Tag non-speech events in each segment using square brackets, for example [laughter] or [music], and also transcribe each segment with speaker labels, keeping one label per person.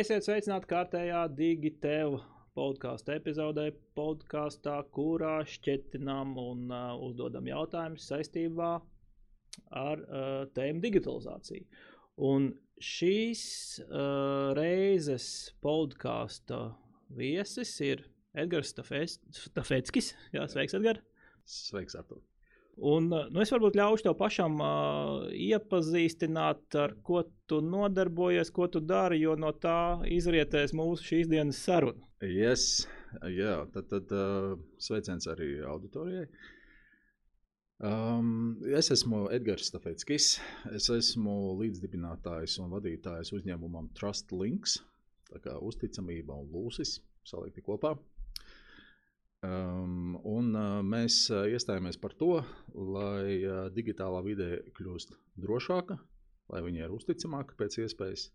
Speaker 1: Esiet sveicināti kārtējā Digitēva podkāstu epizodē, podkāstā, kurā šķietinām un uh, uzdodam jautājumus saistībā ar uh, tēmu digitalizāciju. Un šīs uh, reizes podkāsta viesis ir Edgars Stafetskis. Jā, sveiks, Edgars!
Speaker 2: Sveiks, Artur!
Speaker 1: Un, nu, es varbūt ļaušu tev pašam uh, iepazīstināt, ar ko tu nodarbojies, ko tu dari, jo no tā izrietēs mūsu šīs dienas saruna.
Speaker 2: Yes, jā, tad, tad uh, sveiciens arī auditorijai. Um, es esmu Edgars Stafetskis. Es esmu līdzdibinātājs un vadītājs uzņēmumam Trust Links. Tā kā uzticamība un lūsis salikti kopā. Um, un uh, mēs uh, iestājāmies par to, lai uh, digitālā vide kļūst drošāka, lai viņa ir uzticamāka pēc iespējas,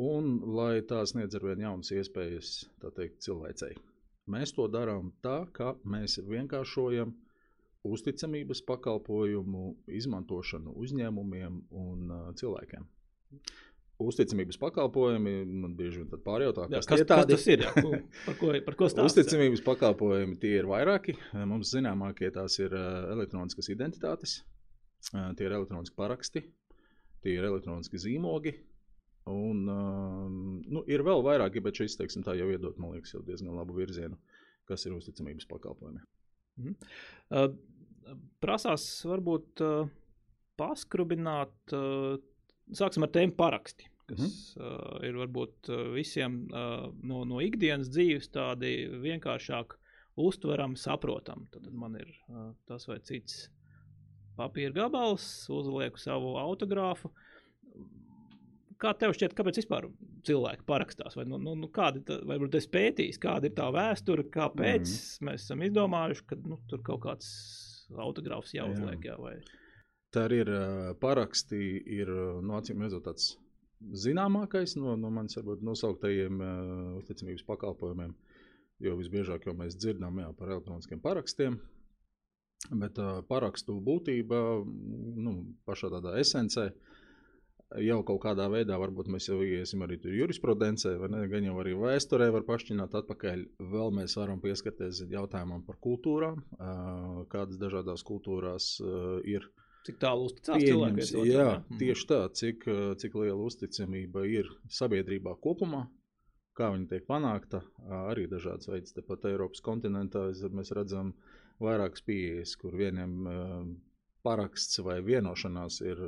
Speaker 2: un lai tā sniedz ar vien jaunas iespējas teikt, cilvēcei. Mēs to darām tā, ka mēs vienkāršojam uzticamības pakalpojumu izmantošanu uzņēmumiem un uh, cilvēkiem uzticamības pakalpojumi. Man bieži vien pārjautā,
Speaker 1: kas, jā, kas, kas tas ir. Jā, par ko, par ko [laughs] stāstīt?
Speaker 2: uzticamības pakalpojumi tie ir vairāki. Mums zināmākie tās ir elektroniskas identitātes, tie ir elektroniski paraksti, tie ir elektroniski zīmogi. Un, nu, ir vēl vairāki, bet šis teiksim, jau iedod man liekas, diezgan labu virzienu, kas ir uzticamības pakalpojumi.
Speaker 1: Mhm. Uh, prasās varbūt uh, paskrubināt. Uh, sāksim ar tēmu paraksti. Kas mm uh, ir varbūt visiem uh, no, no ikdienas dzīves tādi vienkāršāk uztverami, saprotami. Tad man ir uh, tas vai cits papīra gabals, uzlieku savu autogrāfu. Kā tev šķiet, kāpēc vispār cilvēki parakstās? Vai, nu, nu, nu, kādi, tā, vai varbūt es pētīju, kāda ir tā vēsture, kāpēc mm mēs esam izdomājuši, ka nu, tur kaut kāds autogrāfs jāuzliek? Jā. Jā, vai...
Speaker 2: Tā ir paraksti, ir no acīm redzot tāds zināmākais no, no manis varbūt nosauktajiem uzticamības pakalpojumiem. Jo visbiežāk jau mēs dzirdam jā, par elektroniskiem parakstiem, bet uh, parakstu būtība nu, pašā tādā esencē jau kaut kādā veidā, varbūt mēs jau iesim arī jurisprudencē, vai ne, gan jau arī vēsturē var pašķināt atpakaļ. Vēl mēs varam pieskarties jautājumam par kultūrām, uh, kādas dažādās kultūrās uh, ir uh,
Speaker 1: Cik tālu uzticās cilvēkiem?
Speaker 2: Jā, mm. tieši tā, cik, cik liela uzticamība ir sabiedrībā kopumā, kā viņa tiek panākta. Arī dažādas veids, tepat Eiropas kontinentā mēs redzam vairākas pieejas, kur vieniem paraksts vai vienošanās ir.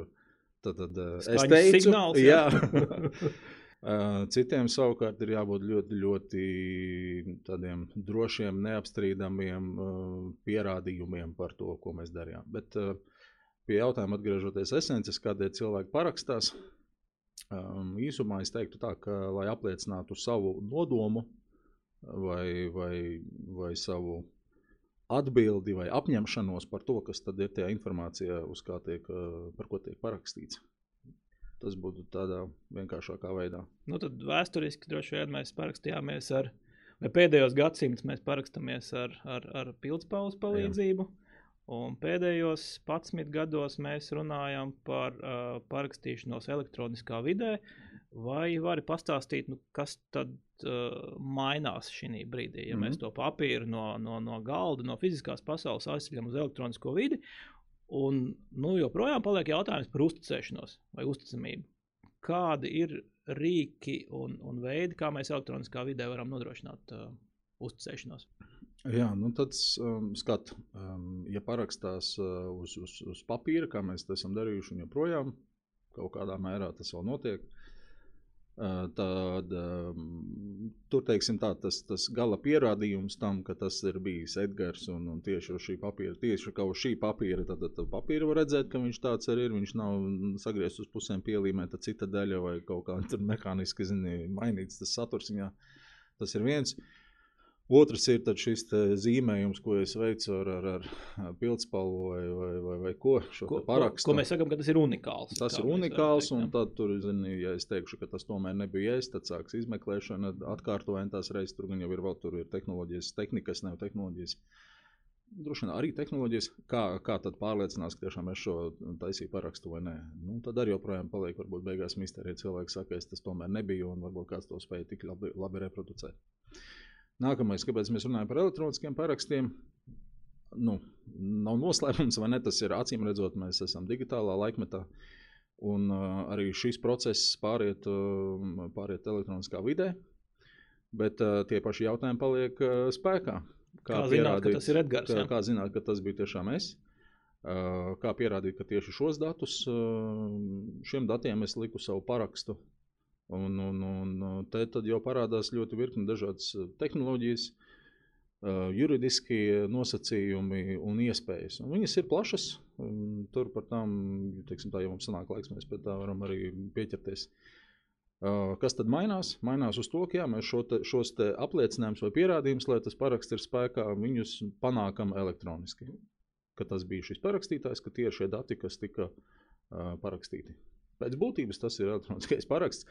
Speaker 2: Tad, tad,
Speaker 1: es teicu, signāls, jā.
Speaker 2: jā. [laughs] Citiem savukārt ir jābūt ļoti, ļoti tādiem drošiem, neapstrīdamiem pierādījumiem par to, ko mēs darījām. Bet, uh, pie jautājuma atgriežoties esences, kādēļ cilvēki parakstās. Um, īsumā es teiktu tā, ka, lai apliecinātu savu nodomu vai, vai, vai savu atbildi vai apņemšanos par to, kas tad ir tajā informācijā, uz kā tiek, uh, par ko tiek parakstīts. Tas būtu tādā vienkāršākā veidā.
Speaker 1: Nu, tad vēsturiski droši vien mēs parakstījāmies ar, vai pēdējos gadsimtos mēs parakstāmies ar, ar, ar pildspaules palīdzību. Jā Un pēdējos 11 gados mēs runājam par uh, parakstīšanos elektroniskā vidē. Vai vari pastāstīt, nu, kas tad uh, mainās šī brīdī, ja mm -hmm. mēs to papīru no, no, no galda, no fiziskās pasaules aizceļam uz elektronisko vidi? Un nu, joprojām paliek jautājums par uzticēšanos vai uzticamību. Kādi ir rīki un, un veidi, kā mēs elektroniskā vidē varam nodrošināt uh, uzticēšanos?
Speaker 2: Jā, nu tad um, skat, um, ja parakstās uh, uz, uz, uz papīra, kā mēs to esam darījuši, un joprojām kaut kādā mērā tas vēl notiek, uh, tad um, tur teiksim tā, tas, tas gala pierādījums tam, ka tas ir bijis Edgars un, un tieši uz šī papīra, tieši uz šī papīra, tad, tad papīra var redzēt, ka viņš tāds arī ir, viņš nav sagriezts uz pusēm pielīmēta cita daļa vai kaut kā [laughs] tur mehāniski, zini, mainīts tas saturs viņā. Tas ir viens. Uh, Otrs ir šis zīmējums, ko es veicu ar, ar, ar pildspalvu vai, vai, vai, vai ko
Speaker 1: šo parakstu. Ko, ko mēs sakām, ka tas ir unikāls.
Speaker 2: Tas ir unikāls, un tad, tur, zini, ja es teikšu, ka tas tomēr nebija es, tad sāks izmeklēšana, atkārtojot tās reizes. Tur gan jau ir vēl tur ir tehnoloģijas, tehnikas, nav tehnoloģijas. droši vien arī tehnoloģijas, kā, kā tad pārliecinās, ka tiešām es šo taisīju parakstu vai nē. Nu, tad arī joprojām paliek varbūt beigās mistērija. Cilvēks saka, es tas tomēr nebiju un varbūt kāds to spēja tik labi, labi reproducēt. Nākamais, kāpēc mēs runājam par elektroniskiem parakstiem, nu, nav noslēpums, vai ne? Tas ir acīm redzot, mēs esam digitālā laikmetā. Un uh, arī šis process pāriet, uh, pāriet elektroniskā vidē, bet uh, tie paši jautājumi paliek uh, spēkā.
Speaker 1: Kā, kā zināt, ka tas ir Edgars?
Speaker 2: Kā, kā zināt, ka tas bija tiešām es? Uh, kā pierādīt, ka tieši šos datus, uh, šiem datiem es liku savu parakstu. Un, un, un te tad jau parādās ļoti virkni dažādas tehnoloģijas, uh, juridiski nosacījumi un iespējas. Un viņas ir plašas. Tur par tām, teiksim, tā jau mums sanāk laiks, mēs pie tā varam arī pieķerties. Uh, Kas tad mainās? Mainās uz to, ka jā, mēs šo te, šos te apliecinājumus vai pierādījumus, lai tas paraksts ir spēkā, viņus panākam elektroniski. Ka tas bija šis parakstītājs, ka tie ir šie dati, kas tika uh, parakstīti. Pēc būtības tas ir elektroniskais paraksts.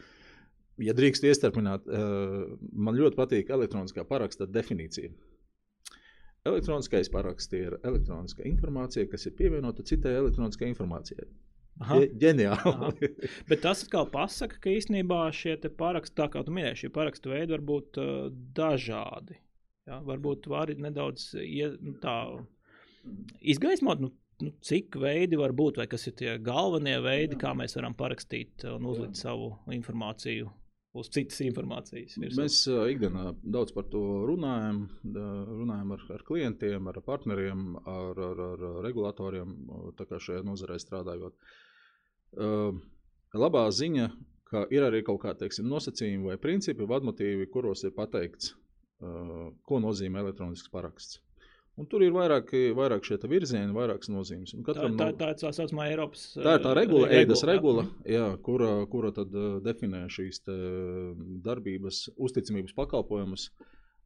Speaker 2: Ja drīkst iestarpināt, uh, man ļoti patīk elektroniskā paraksta definīcija. Elektroniskais paraksts ir elektroniska informācija, kas ir pievienota citai elektroniskai informācijai. Ģeniāli.
Speaker 1: Bet tas atkal pasaka, ka īstenībā šie paraksti, tā kā tu minēji, šie parakstu veidi var būt uh, dažādi. Ja? Varbūt vari nedaudz ie, tā, izgaismot, nu, nu, cik veidi var būt, vai kas ir tie galvenie veidi, kā mēs varam parakstīt un uzlikt Jā. savu informāciju uz citas informācijas.
Speaker 2: Virsā. Mēs uh, ikdienā daudz par to runājam. Runājam ar, ar klientiem, ar partneriem, ar, ar, ar regulatoriem, tā kā šajā nozarē strādājot. Uh, labā ziņa, ka ir arī kaut kādi nosacījumi vai principi, vadmotīvi, kuros ir pateikts, uh, ko nozīmē elektronisks paraksts. Un tur ir vairāk, vairāk šie virzieni, vairākas nozīmes.
Speaker 1: Tā, tā, tā ir tā saucamā Eiropas
Speaker 2: tā ir tā regula, EIDAS regula, jā, kura, kura tad uh, definē šīs darbības uzticamības pakalpojumus,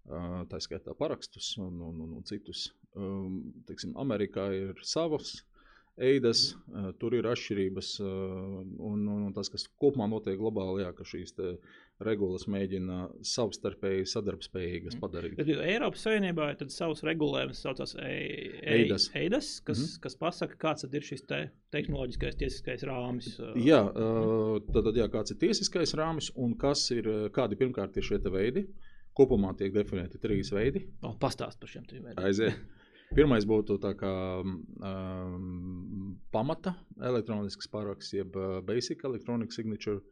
Speaker 2: uh, tā skaitā parakstus un, un, un, un citus. Um, teiksim, Amerikā ir savas eidas, uh, tur ir atšķirības. Uh, un, un tas, kas kopumā notiek globāli, jā, ka šīs regulas mēģina savstarpēji sadarbspējīgas mm. padarīt.
Speaker 1: Bet Eiropas Savienībā ir savs regulējums, kas saucas EIDAS, EIDAS kas, mm. kas pasaka, kāds ir šis te tehnoloģiskais tiesiskais rāmis.
Speaker 2: Jā, tad, tad jā, kāds ir tiesiskais rāmis un kas ir, kādi pirmkārt ir šie veidi. Kopumā tiek definēti trīs veidi.
Speaker 1: O, pastāst par šiem trim veidiem.
Speaker 2: Aiziet. Pirmais būtu tā kā um, pamata elektronisks paraksts, jeb basic electronic signature.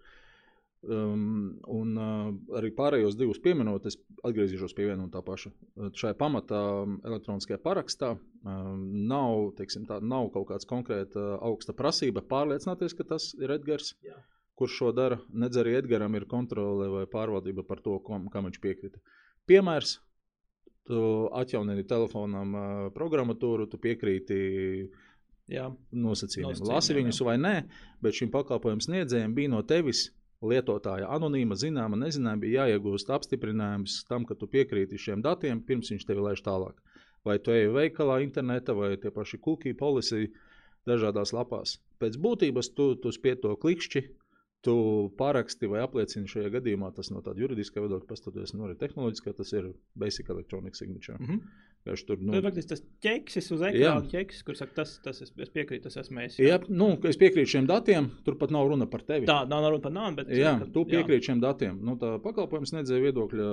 Speaker 2: Um, un uh, arī pārējos divus pieminot, es atgriezīšos pie viena un tā paša. Šai pamatā elektroniskajā parakstā um, nav, teiksim, tā, nav kaut kāda konkrēta augsta prasība pārliecināties, ka tas ir Edgars. Jā. Kurš šo dara? Nedz arī Edgars ir kontrole vai pārvaldība par to, kam, kam viņš piekrita. Piemērs tu atjaunini telefonam uh, programmatūru, tu piekrīti jā, nosacījumiem. Lasi viņus vai nē, bet šim pakalpojumu sniedzējiem bija no tevis lietotāja anonīma, zināma, nezināma, bija jāiegūst apstiprinājums tam, ka tu piekrīti šiem datiem, pirms viņš tevi laiž tālāk. Vai tu ej veikalā, internetā, vai tie paši cookie policy dažādās lapās. Pēc būtības tu, tu spied to klikšķi, tu paraksti vai apliecini šajā gadījumā, tas no tāda juridiskā viedokļa pastoties, no arī tehnoloģiskā, tas ir basic electronic signature. Mm -hmm.
Speaker 1: Viņš tur nu, ir tas ķeksis uz ekrāna, ķeksis, kur saka, tas, tas es, es piekrītu, tas esmu es.
Speaker 2: Jā, jā nu, es piekrītu šiem datiem, tur pat nav runa par tevi.
Speaker 1: Tā nav runa par nām, bet.
Speaker 2: Jā, ka, tu piekrīti šiem datiem. Nu, tā pakalpojums sniedzēja viedokļa,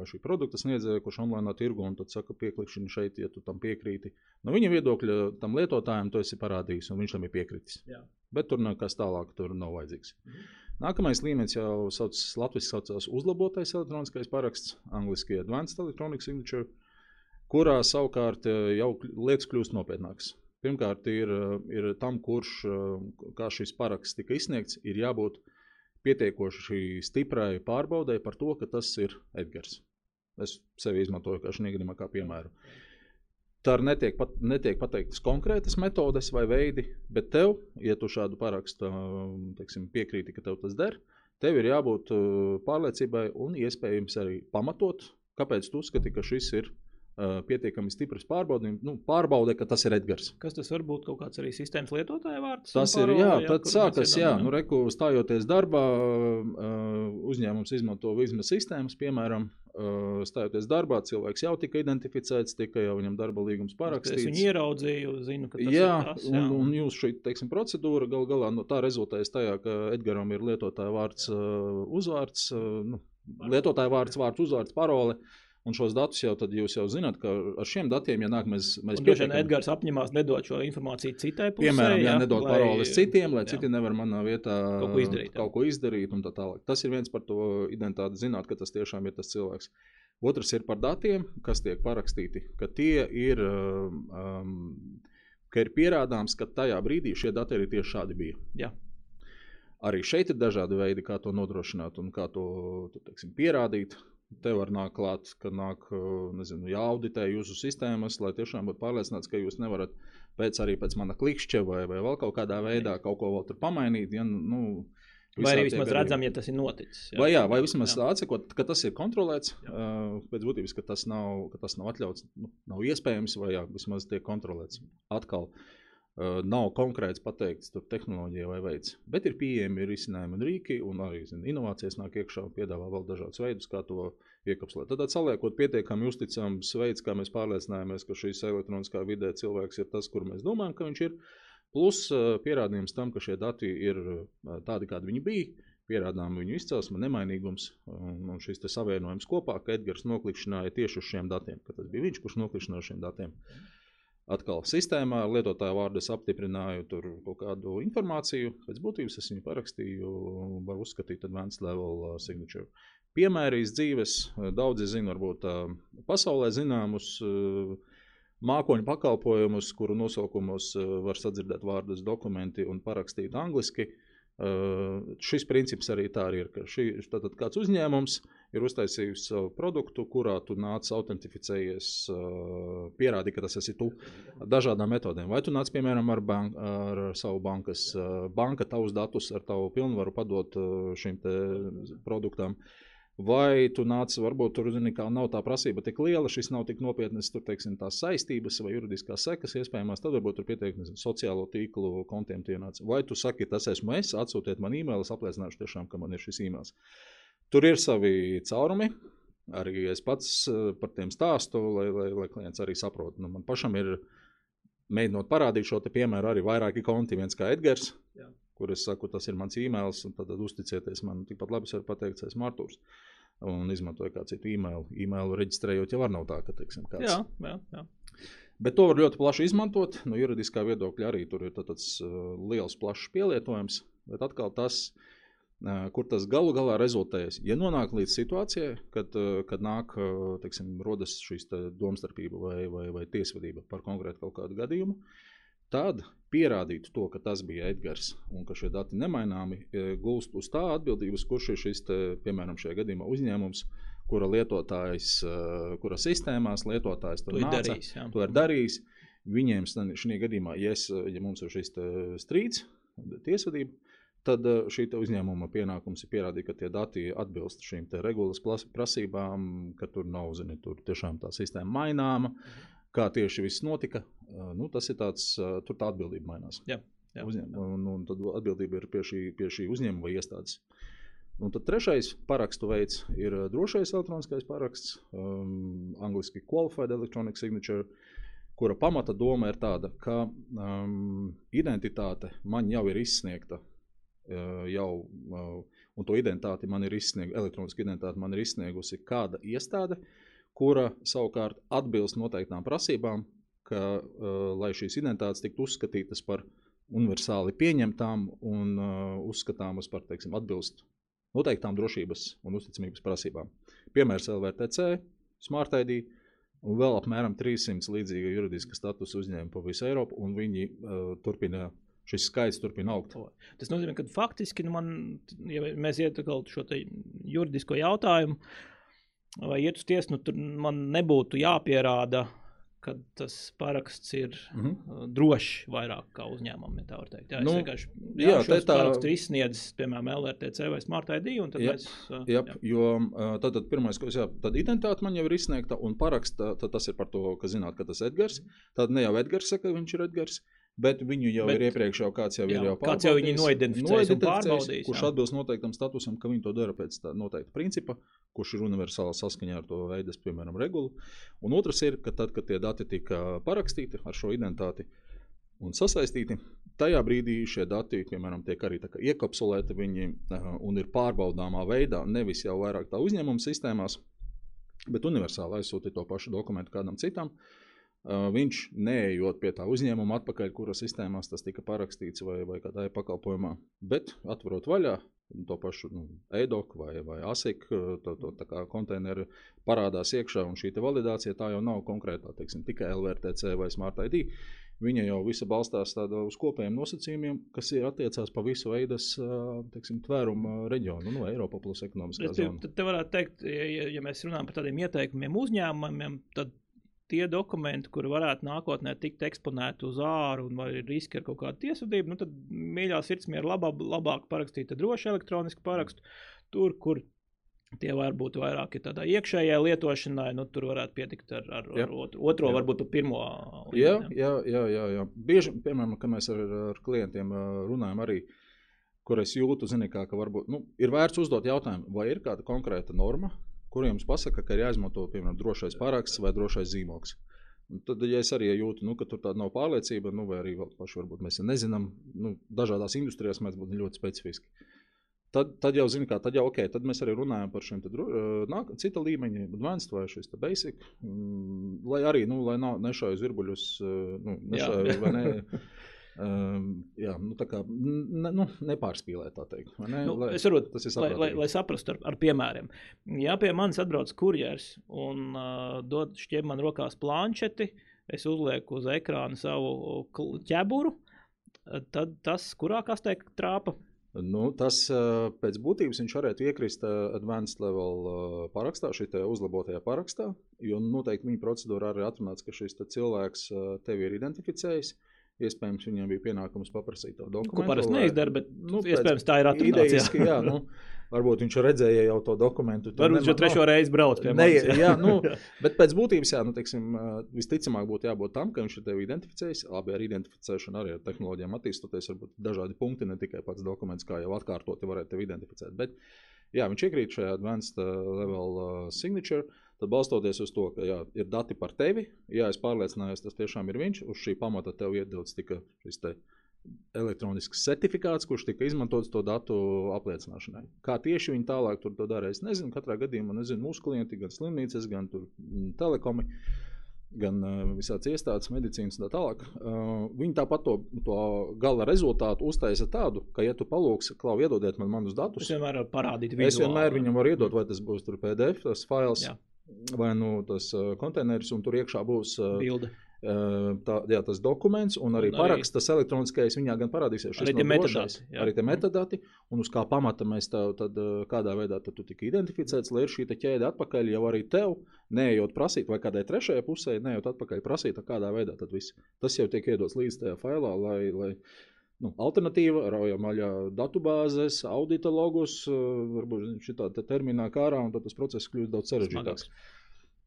Speaker 2: vai šī produkta sniedzēja, kurš online tirgo un tad saka, pieklikšana šeit, ja tu tam piekrīti. No viņa viedokļa tam lietotājiem tu esi parādījis, un viņš tam ir piekritis. Jā. Bet tur nekas tālāk tur nav vajadzīgs. Mhm. Nākamais līmenis jau sauc, Latvijas saucās uzlabotais elektroniskais paraksts, angliski Advanced Electronic Signature, kurā savukārt eh, jau lietas kļūst nopietnākas. Pirmkārt, ir, eh, ir tam, kurš, eh, kā šis paraksts tika izsniegts, ir jābūt pietiekoši stiprai pārbaudai par to, ka tas ir Edgars. Es sevi izmantoju kā šī gadījumā kā piemēru. Tur netiek, pat, netiek pateiktas konkrētas metodes vai veidi, bet tev, ja tu šādu parakstu teiksim, piekrīti, ka tev tas der, tev ir jābūt pārliecībai un iespējams arī pamatot, kāpēc tu uzskati, ka šis ir pietiekami stiprs pārbaudījums, nu, pārbaude, ka tas ir Edgars.
Speaker 1: Kas tas var būt kaut kāds arī sistēmas lietotāja vārds?
Speaker 2: Tas ir, jā, jā tad sākas, jā, nu, reku, stājoties darbā, uh, uzņēmums izmanto vizma sistēmas, piemēram, uh, stājoties darbā, cilvēks jau tika identificēts, tika jau viņam darba līgums parakstīts.
Speaker 1: Es viņu ieraudzīju, zinu, ka tas
Speaker 2: jā,
Speaker 1: ir tas. Jā,
Speaker 2: un, un jūs šī teiksim, procedūra gal galā no tā rezultējas tajā, ka Edgaram ir lietotāja vārds, uzvārds, nu, lietotāja vārds, vārds, uzvārds, parole. Uh, Un šos datus jau jūs jau zināt, ka ar šiem datiem, ja nāk, mēs, mēs
Speaker 1: pietiekam... Edgars apņemās nedot šo informāciju citai pusē.
Speaker 2: Piemēram, jā, jā nedot lai... paroles citiem, lai jā. citi nevar manā vietā
Speaker 1: kaut ko izdarīt.
Speaker 2: Kaut ko izdarīt un tā tālāk. Tas ir viens par to identitāti, zināt, ka tas tiešām ir tas cilvēks. Otrs ir par datiem, kas tiek parakstīti, ka tie ir, um, ka ir pierādāms, ka tajā brīdī šie dati arī tieši šādi bija.
Speaker 1: Jā.
Speaker 2: Arī šeit ir dažādi veidi, kā to nodrošināt un kā to teiksim, pierādīt. Te var nākt klāt, ka nāk, nezinu, jāauditē jūsu sistēmas, lai tiešām būtu pārliecināts, ka jūs nevarat pēc arī pēc mana klikšķa vai, vai vēl kaut kādā veidā kaut ko vēl tur pamainīt. Ja, nu,
Speaker 1: Vai arī vismaz redzam, ja tas ir noticis.
Speaker 2: Jā. Vai, jā, vai vismaz atsakot, ka tas ir kontrolēts, jā. pēc būtības, ka tas nav, ka tas nav atļauts, nu, nav iespējams, vai jā, vismaz tiek kontrolēts. Atkal, Uh, nav konkrēts pateikts tur tehnoloģija vai veids, bet ir pieejami risinājumi un rīki, un arī zin, inovācijas nāk iekšā un piedāvā vēl dažādus veidus, kā to iekapslēt. Tad saliekot pietiekami uzticams veids, kā mēs pārliecinājāmies, ka šīs elektroniskā vidē cilvēks ir tas, kur mēs domājam, ka viņš ir, plus uh, pierādījums tam, ka šie dati ir uh, tādi, kādi viņi bija, pierādām viņu izcelsme, nemainīgums un, un šis savienojums kopā, ka Edgars noklikšķināja tieši uz šiem datiem, ka tas bija viņš, kurš noklikšķināja šiem datiem. Mm atkal sistēmā, ar lietotāju vārdu es apstiprināju tur kaut kādu informāciju, pēc būtības es viņu parakstīju, var uzskatīt advanced level uh, signature. Piemērīs dzīves, uh, daudzi zina, varbūt uh, pasaulē zināmus mākoņu pakalpojumus, kuru nosaukumos var sadzirdēt vārdus dokumenti un parakstīt angliski. Uh, šis princips arī tā arī ir, ka šī, tātad kāds uzņēmums ir uztaisījis savu produktu, kurā tu nāc autentificējies, uh, pierādi, ka tas esi tu dažādām metodēm. Vai tu nāc, piemēram, ar, bank, ar savu bankas, uh, banka tavus datus ar tavu pilnvaru padot šim produktam. Vai tu nāc, varbūt tur zini, nav tā prasība tik liela, šis nav tik nopietnas, tur teiksim, tās saistības vai juridiskās sekas iespējamās, tad varbūt tur pietiek nezinu, sociālo tīklu kontiem. Vai tu saki, tas esmu es, atsūtiet man e-mail, es apliecināšu tiešām, ka man ir šis e-mails. Tur ir savi caurumi. Arī es pats eh, par tiem stāstu, lai, lai, lai klients arī saprotu. Nu, man pašam ir mēģinot parādīt šo piemēru, arī vairāki konti, viens kā Edgars, Jā. kur es saku, tas ir mans e-mails, un tad uzticieties man. Tikpat labi es varu pateikt, es esmu Artūrs. Un izmantoju kādu citu e-mailu. E-mailu reģistrējot, jau var nav tā, ka, teiksim, kāds.
Speaker 1: Jā, jā, jā.
Speaker 2: Bet to var ļoti plaši izmantot. No juridiskā viedokļa arī tur ir tāds uh, liels, plašs pielietojums. Bet atkal tas, uh, kur tas galu galā rezultējas. Ja nonāk līdz situācijai, kad, kad nāk, teiksim, rodas šīs te domstarpība vai, vai, vai tiesvedība par konkrētu kaut kādu gadījumu, tad pierādīt to, ka tas bija Edgars un ka šie dati nemaināmi, gulst uz tā atbildības, kurš ir šis, te, piemēram, šajā gadījumā uzņēmums, kura lietotājs, kura sistēmās lietotājs to, to nāca, ir darījis. Jā. To ir darījis. Viņiem šajā gadījumā, ja, es, ja mums ir šis strīds, tiesvedība, tad eh, šī uzņēmuma pienākums ir pierādīt, ka tie dati atbilst šīm regulas prasībām, ka tur nav, zini, tur tiešām tā sistēma maināma, kā tieši viss notika. Eh, nu, tas ir tāds, eh, tur tā atbildība mainās.
Speaker 1: Jā, jā,
Speaker 2: Uzņem, jā. Un, un tad atbildība ir pie šī, pie šī uzņēmuma vai iestādes. Un tad trešais parakstu veids ir drošais elektroniskais paraksts, um, angļuiski qualified electronic signature, kura pamata doma ir tāda, ka um, identitāte man jau ir izsniegta jau, un to identitāti man ir izsniegusi, elektronisku identitāti man ir izsniegusi kāda iestāde, kura savukārt atbilst noteiktām prasībām, ka, lai šīs identitātes tiktu uzskatītas par universāli pieņemtām un uzskatāmas par, teiksim, atbilst noteiktām drošības un uzticamības prasībām. Piemērs LVTC, Smart ID un vēl apmēram 300 līdzīga juridiska statusa uzņēmuma pa visu Eiropu, un viņi uh, turpina šis skaits turpina augt.
Speaker 1: Tas nozīmē, ka faktiski, nu man, ja mēs ietekmējam šo juridisko jautājumu, vai iet uz tiesu, nu, tur man nebūtu jāpierāda, ka tas paraksts ir mm -hmm. drošs vairāk kā uzņēmumam. Ja tā var teikt. Jā, nu, vienkārši jā, jā, tā ir tā līnija, kas izsniedz, piemēram, LRTC vai Smart ID. Jā, mēs,
Speaker 2: jā, jā. Jo tad, tad pirmais, ko es jā, tad identitāte man jau ir izsniegta, un paraksts tas ir par to, ka zināt, ka tas ir Edgars. Tad ne jau Edgars saka, ka viņš ir Edgars. Bet viņu jau bet, ir iepriekš, jau kāds jau jā, ir jau
Speaker 1: kāds jau viņu noidentificējis, noidentificējis
Speaker 2: kurš jā. atbilst noteiktam statusam, ka viņi to dara pēc tā noteikta principa, kurš ir universāli saskaņā ar to veidas, piemēram, regulu. Un otrs ir, ka tad, kad tie dati tika parakstīti ar šo identitāti un sasaistīti, tajā brīdī šie dati, piemēram, tiek arī iekapsulēti viņi, un ir pārbaudāmā veidā, nevis jau vairāk tā uzņēmuma sistēmās, bet universāli aizsūtīt to pašu dokumentu kādam citam. Uh, viņš neejot pie tā uzņēmuma atpakaļ, kura sistēmās tas tika parakstīts vai, vai kādā pakalpojumā, bet atverot vaļā to pašu nu, EDOK vai, vai ASIC, to, to konteineru parādās iekšā, un šī validācija tā jau nav konkrētā, teiksim, tikai LVRTC vai Smart ID. Viņa jau visa balstās uz kopējiem nosacījumiem, kas ir attiecās pa visu veidas teiksim, tvērumu reģionu, nu, Eiropa plus ekonomiskā zona.
Speaker 1: Tad te varētu teikt, ja, ja mēs runājam par tādiem ieteikumiem uzņēmumiem, tad tie dokumenti, kuri varētu nākotnē tikt eksponēti uz āru un vai ir riski ar kaut kādu tiesvedību, nu tad mīļā sirdsmiera labā, labāk parakstīt droši elektronisku parakstu. Tur, kur tie var būt vairāk tādā iekšējā lietošanai, nu tur varētu pietikt ar, ar, jā. ar otro, otro jā. varbūt pirmo.
Speaker 2: Jā, jā, jā, jā, jā. Bieži, piemēram, kad mēs ar, ar klientiem runājam arī, kur es jūtu, zini, kā, ka varbūt, nu, ir vērts uzdot jautājumu, vai ir kāda konkrēta norma, kuriem jums pasaka, ka ir jāizmanto piemēram drošais paraksts vai drošais zīmogs. Un tad, ja es arī jūtu, nu, ka tur tāda nav pārliecība, nu, vai arī paši varbūt mēs nezinām, nu, dažādās industrijās mēs būtu ļoti specifiski. Tad, tad jau zinu, kā tad jau ok, tad mēs arī runājam par šiem nāk, cita līmeņa, advanced vai šis basic, mm, lai arī, nu, lai nav nešauju zirbuļus, nu, nešauju vai ne. [laughs] Um, jā, nu, tā kā ne, nu, nepārspīlēt, tā teikt. Ne?
Speaker 1: Nu, lai, es varu, lai, lai, lai saprastu ar, ar piemēriem. Ja pie manis atbrauc kurjers un uh, dod šķiet man rokās planšeti, es uzlieku uz ekrāna savu ķeburu, tad tas kurā kastē trāpa?
Speaker 2: Nu, tas pēc būtības viņš varētu iekrist advanced level parakstā, šī uzlabotajā parakstā. Jo noteikti viņa procedūrā arī atrunāts, ka šis cilvēks tevi ir identificējis. Uh, Iespējams, viņiem bija pienākums paprasīt to dokumentu.
Speaker 1: Ko parasti neizdara, bet nu, iespējams tā ir atrunāts.
Speaker 2: Jā. nu, varbūt viņš redzēja jau to dokumentu.
Speaker 1: Varbūt viņš jau trešo reizi brauc pie manis.
Speaker 2: Jā, jā nu, [laughs] bet pēc būtības, jā, nu, teiksim, visticamāk būtu jābūt tam, ka viņš ir tevi identificējis. Labi, ar identificēšanu arī ar tehnoloģijām attīstoties, varbūt dažādi punkti, ne tikai pats dokuments, kā jau atkārtoti varētu tevi identificēt. Bet, jā, viņš iekrīt šajā advanced level signature Tad balstoties uz to, ka jā, ir dati par tevi, ja es pārliecinājos, tas tiešām ir viņš, uz šī pamata tev iedodas tika šis te elektronisks certifikāts, kurš tika izmantots to datu apliecināšanai. Kā tieši viņi tālāk to dara, es nezinu. Katrā gadījumā nezinu mūsu klienti, gan slimnīcas, gan mm, telekomi, gan uh, visādas iestādes, medicīnas un tā tālāk. Uh, viņi tāpat to, to gala rezultātu uztaisa tādu, ka, ja tu palūksi, klau, iedodiet man manus datus,
Speaker 1: es vienmēr varu parādīt
Speaker 2: vizuāli. Es vienmēr viņam varu iedot, vai tas būs PDF, tas fails. Jā vai nu tas konteineris, un tur iekšā būs
Speaker 1: bilde.
Speaker 2: Tā, jā, tas dokuments un arī, un arī paraksts, tas elektroniskais, viņā gan parādīsies
Speaker 1: arī tie metadati.
Speaker 2: Arī tie metadati, un uz kā pamata mēs tev, tad, kādā veidā tu tika identificēts, lai ir šī ķēde atpakaļ jau arī tev, neejot prasīt, vai kādai trešajai pusē, neejot atpakaļ prasīt, kādā veidā tad viss. Tas jau tiek iedots līdz tajā failā, lai, lai Nu, alternatīva, raujam vaļā datubāzes, audita logus, eh, varbūt šitā te terminā kārā, un tad tas process kļūst daudz sarežģītāks.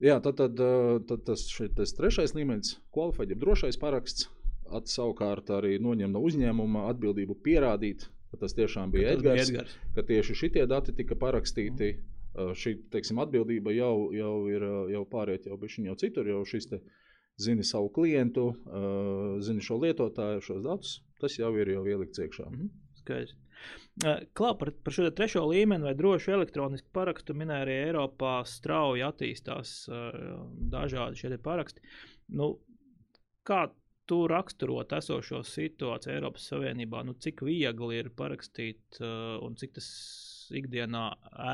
Speaker 2: Jā, tad, tad, eh, tad tas, tas trešais līmenis, jeb drošais paraksts, savukārt arī noņem no uzņēmuma atbildību pierādīt, ka tas tiešām bija Edgars, Edgars, ka tieši šitie dati tika parakstīti. Mm. Šī teiksim, atbildība jau, jau ir jau pāriet jau, jau citur, jau šis te, uh, zini savu klientu, zini šo lietotāju, šos datus, tas jau ir jau ielikts iekšā. Mm -hmm.
Speaker 1: Skaidrs. Klā, par, par šo trešo līmeni vai drošu elektronisku parakstu minēja arī Eiropā strauji attīstās dažādi šie paraksti. Nu, kā tu raksturot esošo situāciju Eiropas Savienībā, nu, cik viegli ir parakstīt un cik tas ikdienā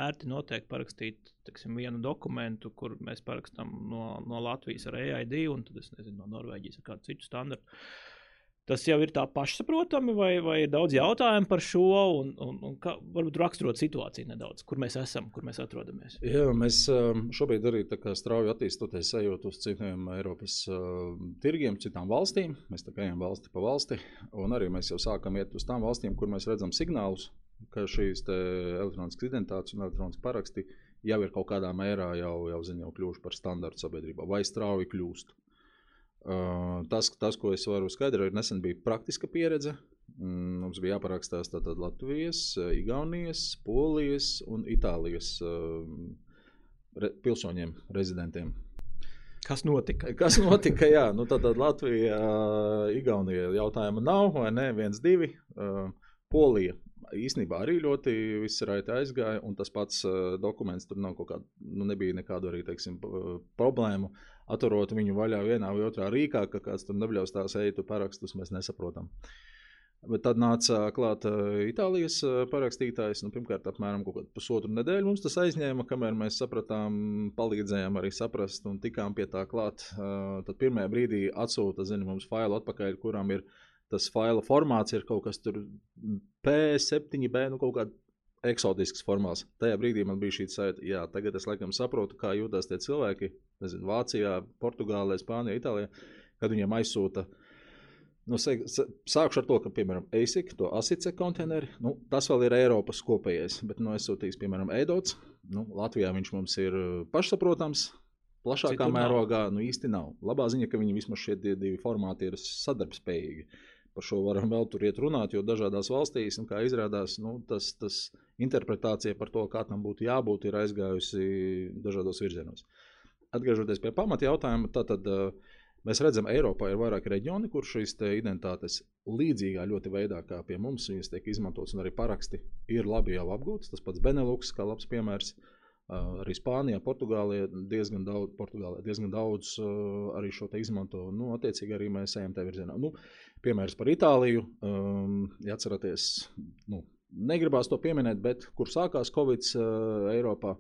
Speaker 1: ērti noteikti parakstīt teksim, vienu dokumentu, kur mēs parakstām no, no Latvijas ar EID un tad, nezinu, no Norvēģijas ar kādu citu standartu. Tas jau ir tā pašsaprotami, vai, vai ir daudz jautājumu par šo, un, un, un kā, varbūt raksturot situāciju nedaudz, kur mēs esam, kur mēs atrodamies.
Speaker 2: Jā, mēs um, šobrīd arī strauji attīstoties, ejot uz citiem Eiropas uh, tirgiem, citām valstīm. Mēs tā kā ejam valsti pa valsti, un arī mēs jau sākam iet uz tām valstīm, kur mēs redzam signālus, ka šīs elektroniskas identitātes un elektroniskas paraksti jau ir kaut kādā mērā jau, jau, zin, jau kļuvuši par standartu sabiedrībā, vai strauji kļūst. Uh, tas, tas, ko es varu skaidrot, ir nesen bija praktiska pieredze. Mm, mums bija jāparakstās tātad Latvijas, Igaunijas, Polijas un Itālijas uh, re, pilsoņiem, rezidentiem.
Speaker 1: Kas notika? [laughs]
Speaker 2: Kas notika? Jā, nu tad Latvija, Igaunija jautājuma nav, vai ne? Viens, divi. Uh, Polija īstenībā arī ļoti viss raiti aizgāja, un tas pats uh, dokuments tur nav kaut kāda, nu nebija nekādu arī, teiksim, problēmu. Atturot viņu vaļā vienā vai otrā rīkā, ka kāds tur nebļaus tās eitu parakstus, mēs nesaprotam. Bet tad nāca klāt Itālijas parakstītājs. Nu, pirmkārt, apmēram pusotru nedēļu mums tas aizņēma, kamēr mēs sapratām, palīdzējām arī saprast un tikām pie tā klāt. Tad pirmajā brīdī atsūta zini, mums failu atpakaļ, kurām ir uh, tas faila formāts ir kaut kas tur P7B, nu kaut kāda eksotisks formāls. Tajā brīdī man bija šī sajūta, jā, tagad es laikam saprotu, kā jūtas tie cilvēki, nezinu, Vācijā, Portugālē, Spānijā, Itālijā, kad viņiem aizsūta. Nu, sākšu ar to, ka, piemēram, ASIC, to asice konteineri, nu, tas vēl ir Eiropas kopējais, bet, nu, es sūtīju, piemēram, EDOTS, nu, Latvijā viņš mums ir pašsaprotams, plašākā Citur mērogā, nav. nu, īsti nav. Labā ziņa, ka viņi vismaz šie divi formāti ir sadarbspējīgi. Uh, Par šo varam vēl tur iet runāt, jo dažādās valstīs, kā izrādās, nu, tas, tas interpretācija par to, kā tam būtu jābūt, ir aizgājusi dažādos virzienos. Atgriežoties pie pamata jautājuma, tad mēs redzam, ka Eiropā ir vairāki reģioni, kur šīs identitātes līdzīgā ļoti veidā kā pie mums, viņas tiek izmantotas un arī paraksti ir labi jau apgūtas. Tas pats Benelux, kā labs piemērs. Arī Spānijā, Portugālē diezgan daudz, Portugālē diezgan daudz arī šo izmanto. Nu, attiecīgi arī mēs ejam tajā virzienā. Nu, Piemērs par Itāliju. Um, ja atceraties, nu, negribās to pieminēt, bet kur sākās Covid uh, Eiropā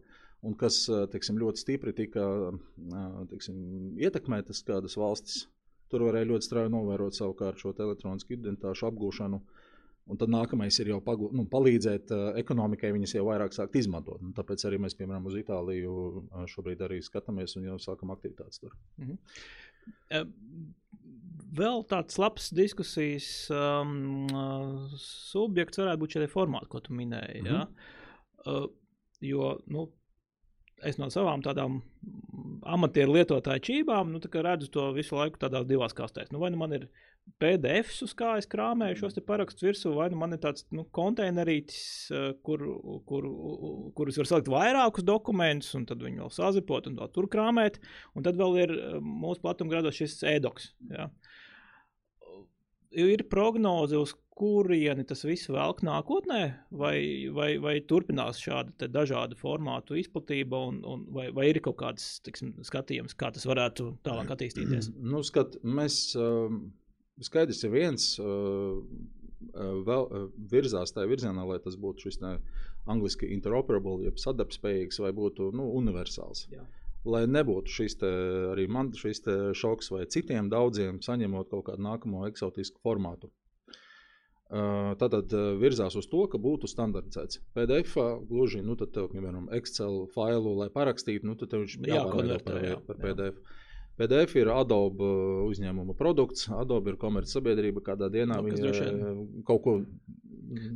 Speaker 2: un kas uh, teiksim, ļoti stipri tika uh, teiksim, ietekmētas kādas valstis. Tur varēja ļoti strauji novērot savukārt šo elektronisku identitāšu apgūšanu. Un tad nākamais ir jau pagu, nu, palīdzēt uh, ekonomikai, viņas jau vairāk sākt izmantot. Un tāpēc arī mēs, piemēram, uz Itāliju uh, šobrīd arī skatāmies un jau sākam aktivitātes tur. Mm -hmm.
Speaker 1: vēl tāds labs diskusijas um, subjekts varētu būt šie formāti, ko tu minēji. Mm -hmm. ja? uh, jo nu, es no savām tādām amatieru lietotāju čībām nu, redzu to visu laiku tādās divās kastēs. Nu, vai nu man ir PDF, uz kā es krāpēju šos parakstus virsū, vai nu man ir tāds nu, konteinerītis, kur, kur, kurus var salikt vairākus dokumentus, un tad viņi vēl sazipot un tur krāpēt. Un tad vēl ir mūsu platumgrados šis e-doks. Ja? ir prognoze, uz kurieni tas viss velk nākotnē, vai, vai, vai turpinās šāda dažādu formātu izplatība, un, un vai, vai ir kaut kāds tiksim, skatījums, kā tas varētu tālāk attīstīties?
Speaker 2: Nu, skat, mēs uh, skaidrs ir viens. Uh, Vēl uh, virzās tajā virzienā, lai tas būtu šis angļuiski interoperable, jeb sadarbspējīgs vai būtu nu, universāls. Jā lai nebūtu šis arī man šis šoks vai citiem daudziem, saņemot kaut kādu nākamo eksotisku formātu. Tātad virzās uz to, ka būtu standartizēts. PDF gluži, nu, tad, tev, piemēram, Excel failu, lai parakstītu, nu, tad viņš jākonvertē jā, par PDF. Jā. PDF ir Adobe uzņēmuma produkts. Adobe ir komercsabiedrība, kādā dienā nu, viņi kaut ko.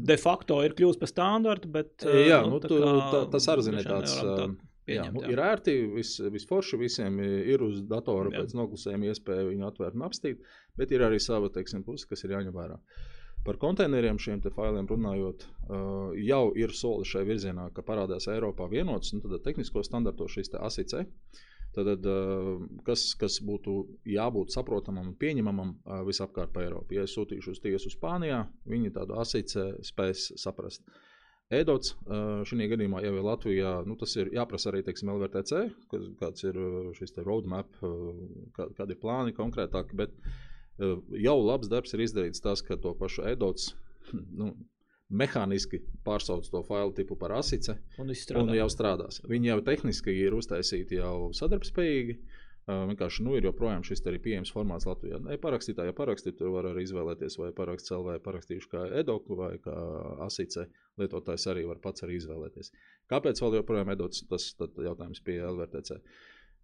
Speaker 1: De facto ir kļuvusi par standartu, bet.
Speaker 2: Jā, nu, nu, tu, tā, tas arī ir tāds. Pieņemt, jā, jā. Ir ērti, vis, visforši visiem ir uz datora jā. pēc noklusējuma iespēja viņu atvērt un apstīt, bet ir arī sava teiksim, puse, kas ir jāņem vērā. Par konteineriem, šiem failiem runājot, uh, jau ir soli šai virzienā, ka parādās Eiropā vienots, nu, tad tehnisko standarto šis ASIC. Tad, kas, kas būtu jābūt saprotamam un pieņemamam visapkārt pa Eiropu. Ja es sūtīšu uz tiesu Spānijā, viņi tādu asīci spēs saprast. Edots šajā gadījumā jau ir Latvijā. Nu, tas ir jāprasa arī teiksim, LVTC, kāds ir šis roadmap, kā, kādi ir plāni konkrētāki. Bet jau labs darbs ir izdarīts tas, ka to pašu Edots nu, mehāniski pārsauc to failu tipu par asice
Speaker 1: un,
Speaker 2: un jau strādās. Viņi jau tehniski ir uztaisīti jau sadarbspējīgi. Uh, Vienkārši nu, ir joprojām šis arī pieejams formāts Latvijā. E-parakstīt, ja parakstīt, tur var arī izvēlēties, vai parakstīt CLV, parakstīšu kā edoku vai kā asice. Lietotājs arī var pats arī izvēlēties. Kāpēc vēl joprojām edots, tas jautājums pie LVTC.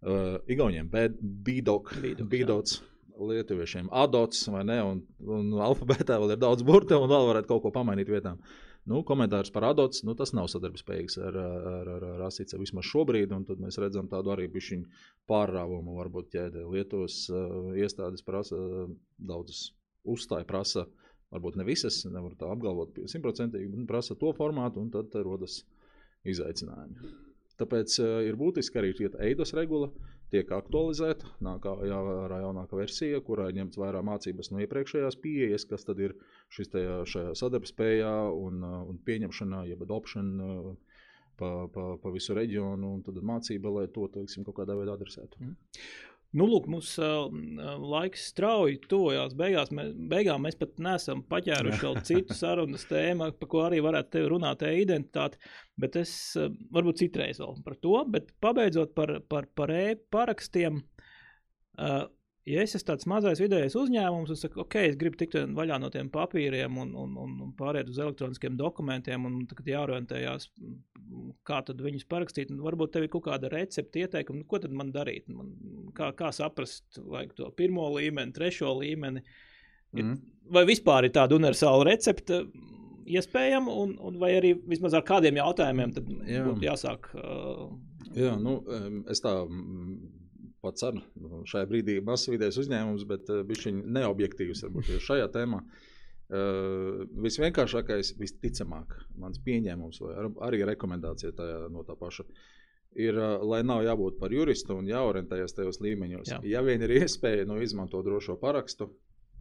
Speaker 2: Uh, Igauniem bīdoks, bīdoks, lietuviešiem adots vai ne, un, un alfabētā vēl ir daudz burtu un vēl varētu kaut ko pamainīt vietām. Nu, komentārs par adots, nu, tas nav sadarbspējīgs ar, ar, ar, ar asīciju vismaz šobrīd, un tad mēs redzam tādu arī bišķiņu pārrāvumu varbūt ķēdē. Lietuvas uh, iestādes prasa uh, daudzas uzstāja prasa, varbūt ne visas, nevar tā apgalvot simtprocentīgi, bet prasa to formātu, un tad rodas izaicinājumi. Tāpēc uh, ir būtiski arī šī eidos regula, tiek aktualizēta, nāk ārā jaunāka versija, kurā ir ņemts vērā mācības no iepriekšējās pieejas, kas tad ir šis te, šajā sadarbspējā un, un pieņemšanā, jeb adoption pa, pa, pa visu reģionu, un tad mācība, lai to, teiksim, kaut kādā veidā adresētu. Mm.
Speaker 1: Nu, lūk, mums uh, laiks strauji tuvojās. Beigās mēs, beigām mēs pat nesam paķēruši vēl citu sarunas tēmu, par ko arī varētu runāt, e-identitāti. Bet es uh, varbūt citreiz vēl par to. Bet pabeidzot par, par, par e-parakstiem, uh, ja es esmu tāds mazais vidējais uzņēmums, un saku, ok, es gribu tikt vaļā no tiem papīriem un, un, un, un pāriet uz elektroniskiem dokumentiem, un tagad jāorientējās, kā tad viņus parakstīt. Un varbūt tev ir kaut kāda recepte, ieteikuma, nu, ko tad man darīt. Man, kā, kā saprast, vajag to pirmo līmeni, trešo līmeni. Mm. Vai vispār ir tāda universāla recepte? Iespējama, un, un vai arī vismaz ar kādiem jautājumiem Jā. būtu jāsāk. Uh...
Speaker 2: Jā, nu, es tā pats ar šajā brīdī mazs vidējs uzņēmums, bet viņš ir neobjektīvs varbūt šajā tēmā. Uh, visvienkāršākais, visticamāk, mans pieņēmums, vai ar, arī rekomendācija tajā, no tā paša, ir, uh, lai nav jābūt par juristu un jāorientējas tajos līmeņos. Jā. Ja vien ir iespēja nu, izmantot drošo parakstu,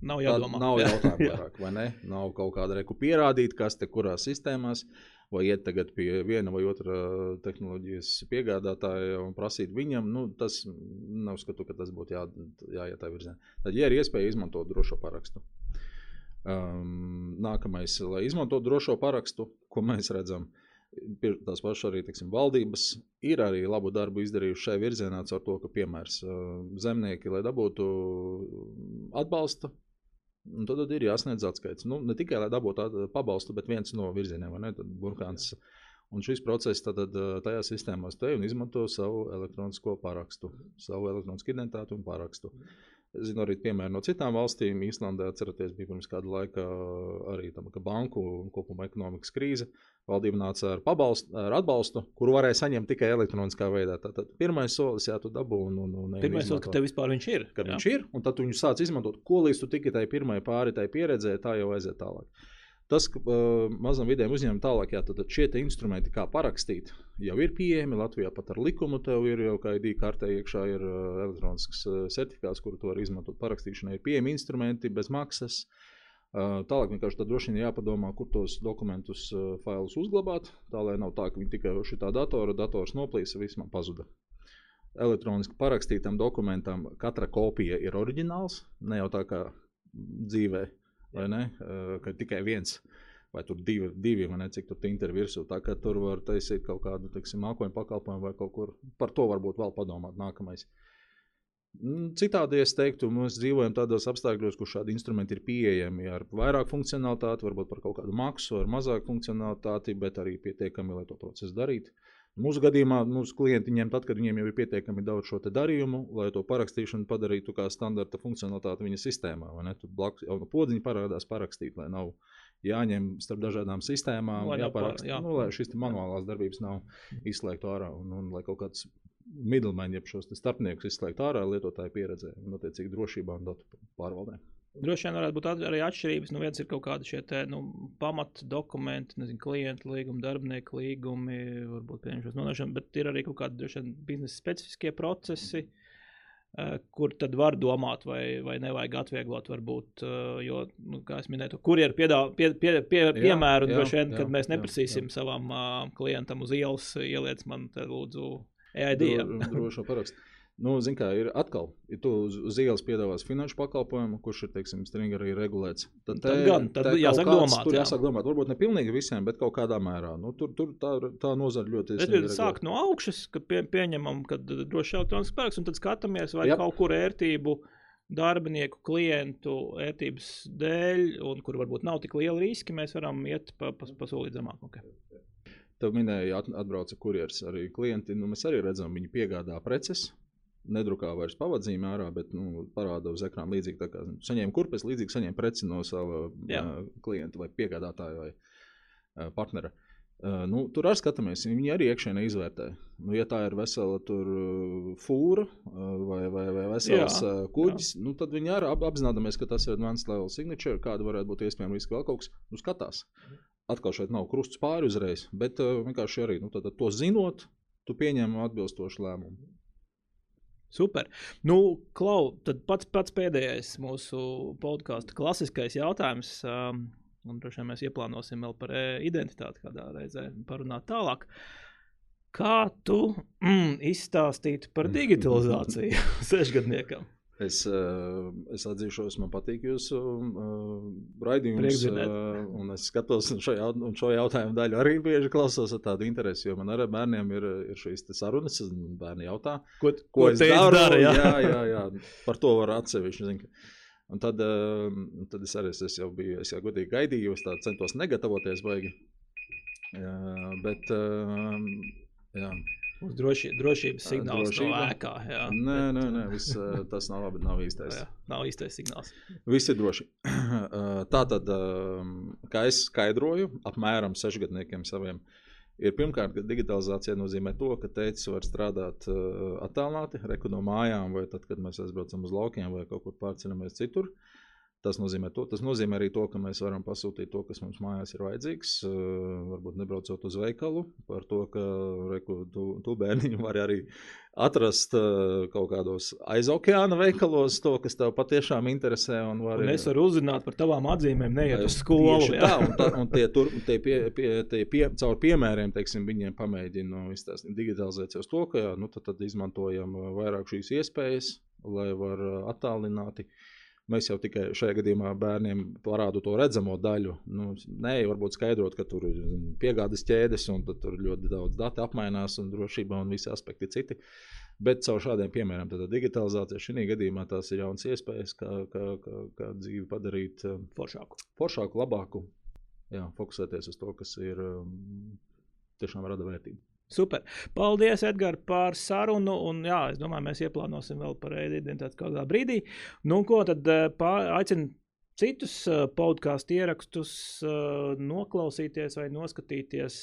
Speaker 1: nav jādomā.
Speaker 2: Nav jautājumu [laughs] vairāk, vai ne? Nav kaut kāda reku pierādīt, kas te kurās sistēmās. Uh, vai iet tagad pie viena vai otra tehnoloģijas piegādātāja un prasīt viņam, nu, tas neuzskatu, ka tas būtu jā, jāiet tā virzienā. Tad, ja ir iespēja izmantot drošo parakstu. Um, nākamais, lai izmantotu drošo parakstu, ko mēs redzam, tās pašas arī tiksim, valdības ir arī labu darbu izdarījuši šajā virzienā, ar to, ka piemērs zemnieki, lai dabūtu atbalstu Un tad, tad ir jāsniedz atskaits. Nu, ne tikai lai dabūtu pabalstu, bet viens no virzieniem, vai ne? Burkāns. Un šis process tad, tajā sistēmā un izmanto savu elektronisko parakstu, savu elektronisku identitāti un parakstu. Es zinu arī piemēru no citām valstīm. Īslandē, atceraties, bija pirms kāda laika arī tam, banku un kopuma ekonomikas krīze. Valdība nāca ar, pabalstu, ar atbalstu, kuru varēja saņemt tikai elektroniskā veidā. Tātad pirmais solis, jā, tu dabū. Un, un, un
Speaker 1: pirmais solis, ka tev vispār viņš ir.
Speaker 2: Kad jā. viņš ir, un tad tu viņu sāc izmantot. Ko līdz tu tikai tai pirmai pāri, tai pieredzē, tā jau aiziet tālāk. Tas, ka uh, mazam vidējam uzņēmumam tālāk, jā, tad šie instrumenti, kā parakstīt, jau ir pieejami. Latvijā pat ar likumu tev ir jau kā ID kartē iekšā ir uh, elektronisks uh, certifikāts, kuru tu vari izmantot parakstīšanai. Ir pieejami instrumenti bez maksas. Uh, tālāk vienkārši tad droši vien jāpadomā, kur tos dokumentus, uh, failus uzglabāt, tā lai nav tā, ka viņi tikai uz šī datora, dators noplīsa, viss man pazuda. Elektroniski parakstītam dokumentam katra kopija ir oriģināls, ne jau tā kā dzīvē vai ne? Ka tikai viens vai tur divi, divi vai ne, cik tur ir virsū. Tā kā tur var taisīt kaut kādu, teiksim, mākoņu pakalpojumu vai kaut kur. Par to varbūt vēl padomāt nākamais. Mm, citādi es teiktu, mēs dzīvojam tādos apstākļos, kur šādi instrumenti ir pieejami ar vairāk funkcionalitāti, varbūt par kaut kādu maksu, ar mazāku funkcionalitāti, bet arī pietiekami, lai to procesu darītu. Mūsu gadījumā mūsu klienti ņem tad, kad viņiem jau ir pietiekami daudz šo darījumu, lai to parakstīšanu padarītu kā standarta funkcionalitāti viņa sistēmā. Tur blakus jau no podziņa parādās parakstīt, lai nav jāņem starp dažādām sistēmām, lai jāparaksta. Jā. Nu, lai šis manuālās darbības nav izslēgts ārā un, un lai kaut kāds middlemen, jeb šos starpniekus izslēgt ārā lietotāju pieredzē un, attiecīgi, drošībā un datu pārvaldē.
Speaker 1: Droši vien varētu būt arī atšķirības. Nu, viens ir kaut kādi šie te, nu, pamata dokumenti, nezinu, klienta līgumi, darbinieku līgumi, varbūt pieņemšanas nodošana, bet ir arī kaut kādi droši vien biznesa specifiskie procesi, uh, kur tad var domāt, vai, vai nevajag atvieglot, varbūt, uh, jo, nu, kā es minēju, kur ir piedāvā, pie, pie, pie, piemēru, jā, droši vien, jā, kad mēs neprasīsim jā, jā. savam uh, klientam uz ielas ieliec man te lūdzu EID.
Speaker 2: Dro, drošo parakstu. Nu, Ziniet, kā ir atkal, ja tu uz, uz ielas piedāvās finanšu pakalpojumu, kurš ir, teiksim, stringi arī regulēts,
Speaker 1: tad, te, tad gan, tad jāsāk kāds, domāt.
Speaker 2: Tur jā. jāsāk domāt, varbūt ne pilnīgi visiem, bet kaut kādā mērā. Nu, tur, tur tā, tā nozara ļoti
Speaker 1: ir. Sāk no augšas, kad pie, pieņemam, ka droši elektronisks spēks, un tad skatāmies, vai Jā. kaut kur ērtību darbinieku, klientu ērtības dēļ, un kur varbūt nav tik liela riski, mēs varam iet pa, pa, pa solīt zemāk. Okay.
Speaker 2: Tev minēja, atbrauca kurjeris arī klienti. Nu, mēs arī redzam, viņi piegādā preces, nedrukā vairs pavadzīmē ārā, bet nu, parāda uz ekrāna līdzīgi. Tā kā saņēma kurpes, līdzīgi saņēma preci no sava Jā. uh, klienta vai piegādātāja. Vai, uh, partnera. Uh, nu, tur arī skatāmies, viņi arī iekšēnē izvērtē. Nu, ja tā ir vesela tur, fūra vai, vai, vai vesels jā, kuģis, jā. Nu, tad viņi arī ap, apzināmies, ka tas ir advanced level signature, kāda varētu būt iespējama riska vēl kaut kas. Nu, skatās. Atkal šeit nav krusts pāri uzreiz, bet uh, vienkārši arī nu, tad, to zinot, tu pieņem atbilstošu lēmumu.
Speaker 1: Super. Nu, Klau, tad pats, pats pēdējais mūsu podkāstu klasiskais jautājums. Um, Un droši vien mēs ieplānosim vēl par identitāti kādā reizē parunāt tālāk. Kā tu mm, izstāstītu par [laughs] digitalizāciju [laughs] sešgadniekam?
Speaker 2: Es, es atzīšos, man patīk jūsu uh, raidījums. Uh, es skatos šo, jaut, šo jautājumu daļu arī bieži klausos ar tādu interesi, jo man arī bērniem ir, ir šīs sarunas. Bērni jautā,
Speaker 1: ko, ko, ko es daru. Dara,
Speaker 2: jā? jā, jā, jā, par to var atsevišķi. Zin, Un tad, uh, tad es arī es jau biju, es jau godīgi gaidīju, es centos negatavoties baigi. Jā, bet, jā.
Speaker 1: Droši, drošības signāls Drošība. no ēkā. Jā,
Speaker 2: nē, bet, nē, nē vis, tas nav labi. Nav īstais. [laughs]
Speaker 1: Jā, nav īstais signāls.
Speaker 2: Viss ir droši. [clears throat] Tā tad, kā es skaidroju, apmēram sešgadniekiem saviem, ir pirmkārt, ka digitalizācija nozīmē to, ka teicis var strādāt attālināti, reku no mājām, vai tad, kad mēs aizbraucam uz laukiem vai kaut kur pārceļamies citur. Uh, Tas nozīmē, to. tas nozīmē arī to, ka mēs varam pasūtīt to, kas mums mājās ir vajadzīgs. Varbūt nebraucot uz veikalu, par to, ka reku, tu, tu bērniņu vari arī atrast kaut kādos aizokeāna veikalos, to, kas tev patiešām interesē. Un
Speaker 1: vari... un es varu uzzināt par tavām atzīmēm, neiet uz skolu.
Speaker 2: Tā, un, tā, un tie, tur, tie, pie, pie, tie pie, caur piemēriem, teiksim, viņiem pamēģina nu, digitalizēt uz to, ka jā, nu, tad, tad izmantojam vairāk šīs iespējas, lai var attālināti. Uh, Mēs jau tikai šajā gadījumā bērniem parādām to redzamo daļu. Nu, nē, varbūt skaidrot, ka tur ir piegādes ķēdes un tur ļoti daudz datu apmainās un drošība un visi aspekti citi. Bet caur šādiem piemēriem, tad digitalizācija šī gadījumā tās ir jaunas iespējas, kā, kā, kā, kā dzīvi padarīt um,
Speaker 1: foršāku,
Speaker 2: foršāku labāku. Jā, fokusēties uz to, kas ir um, tiešām rada vērtību.
Speaker 1: Super. Paldies, Edgars, par sarunu. Un, jā, es domāju, mēs ieplānosim vēl par identitāti kādā brīdī. Nu, ko tad eh, aicinu citus eh, podkāstu ierakstus eh, noklausīties vai noskatīties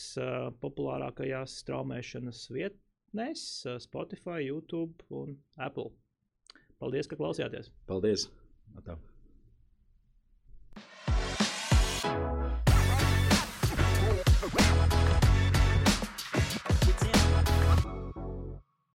Speaker 1: populārākajās straumēšanas vietnēs, Spotify, YouTube un Apple. Paldies, ka klausījāties.
Speaker 2: Paldies! Atā.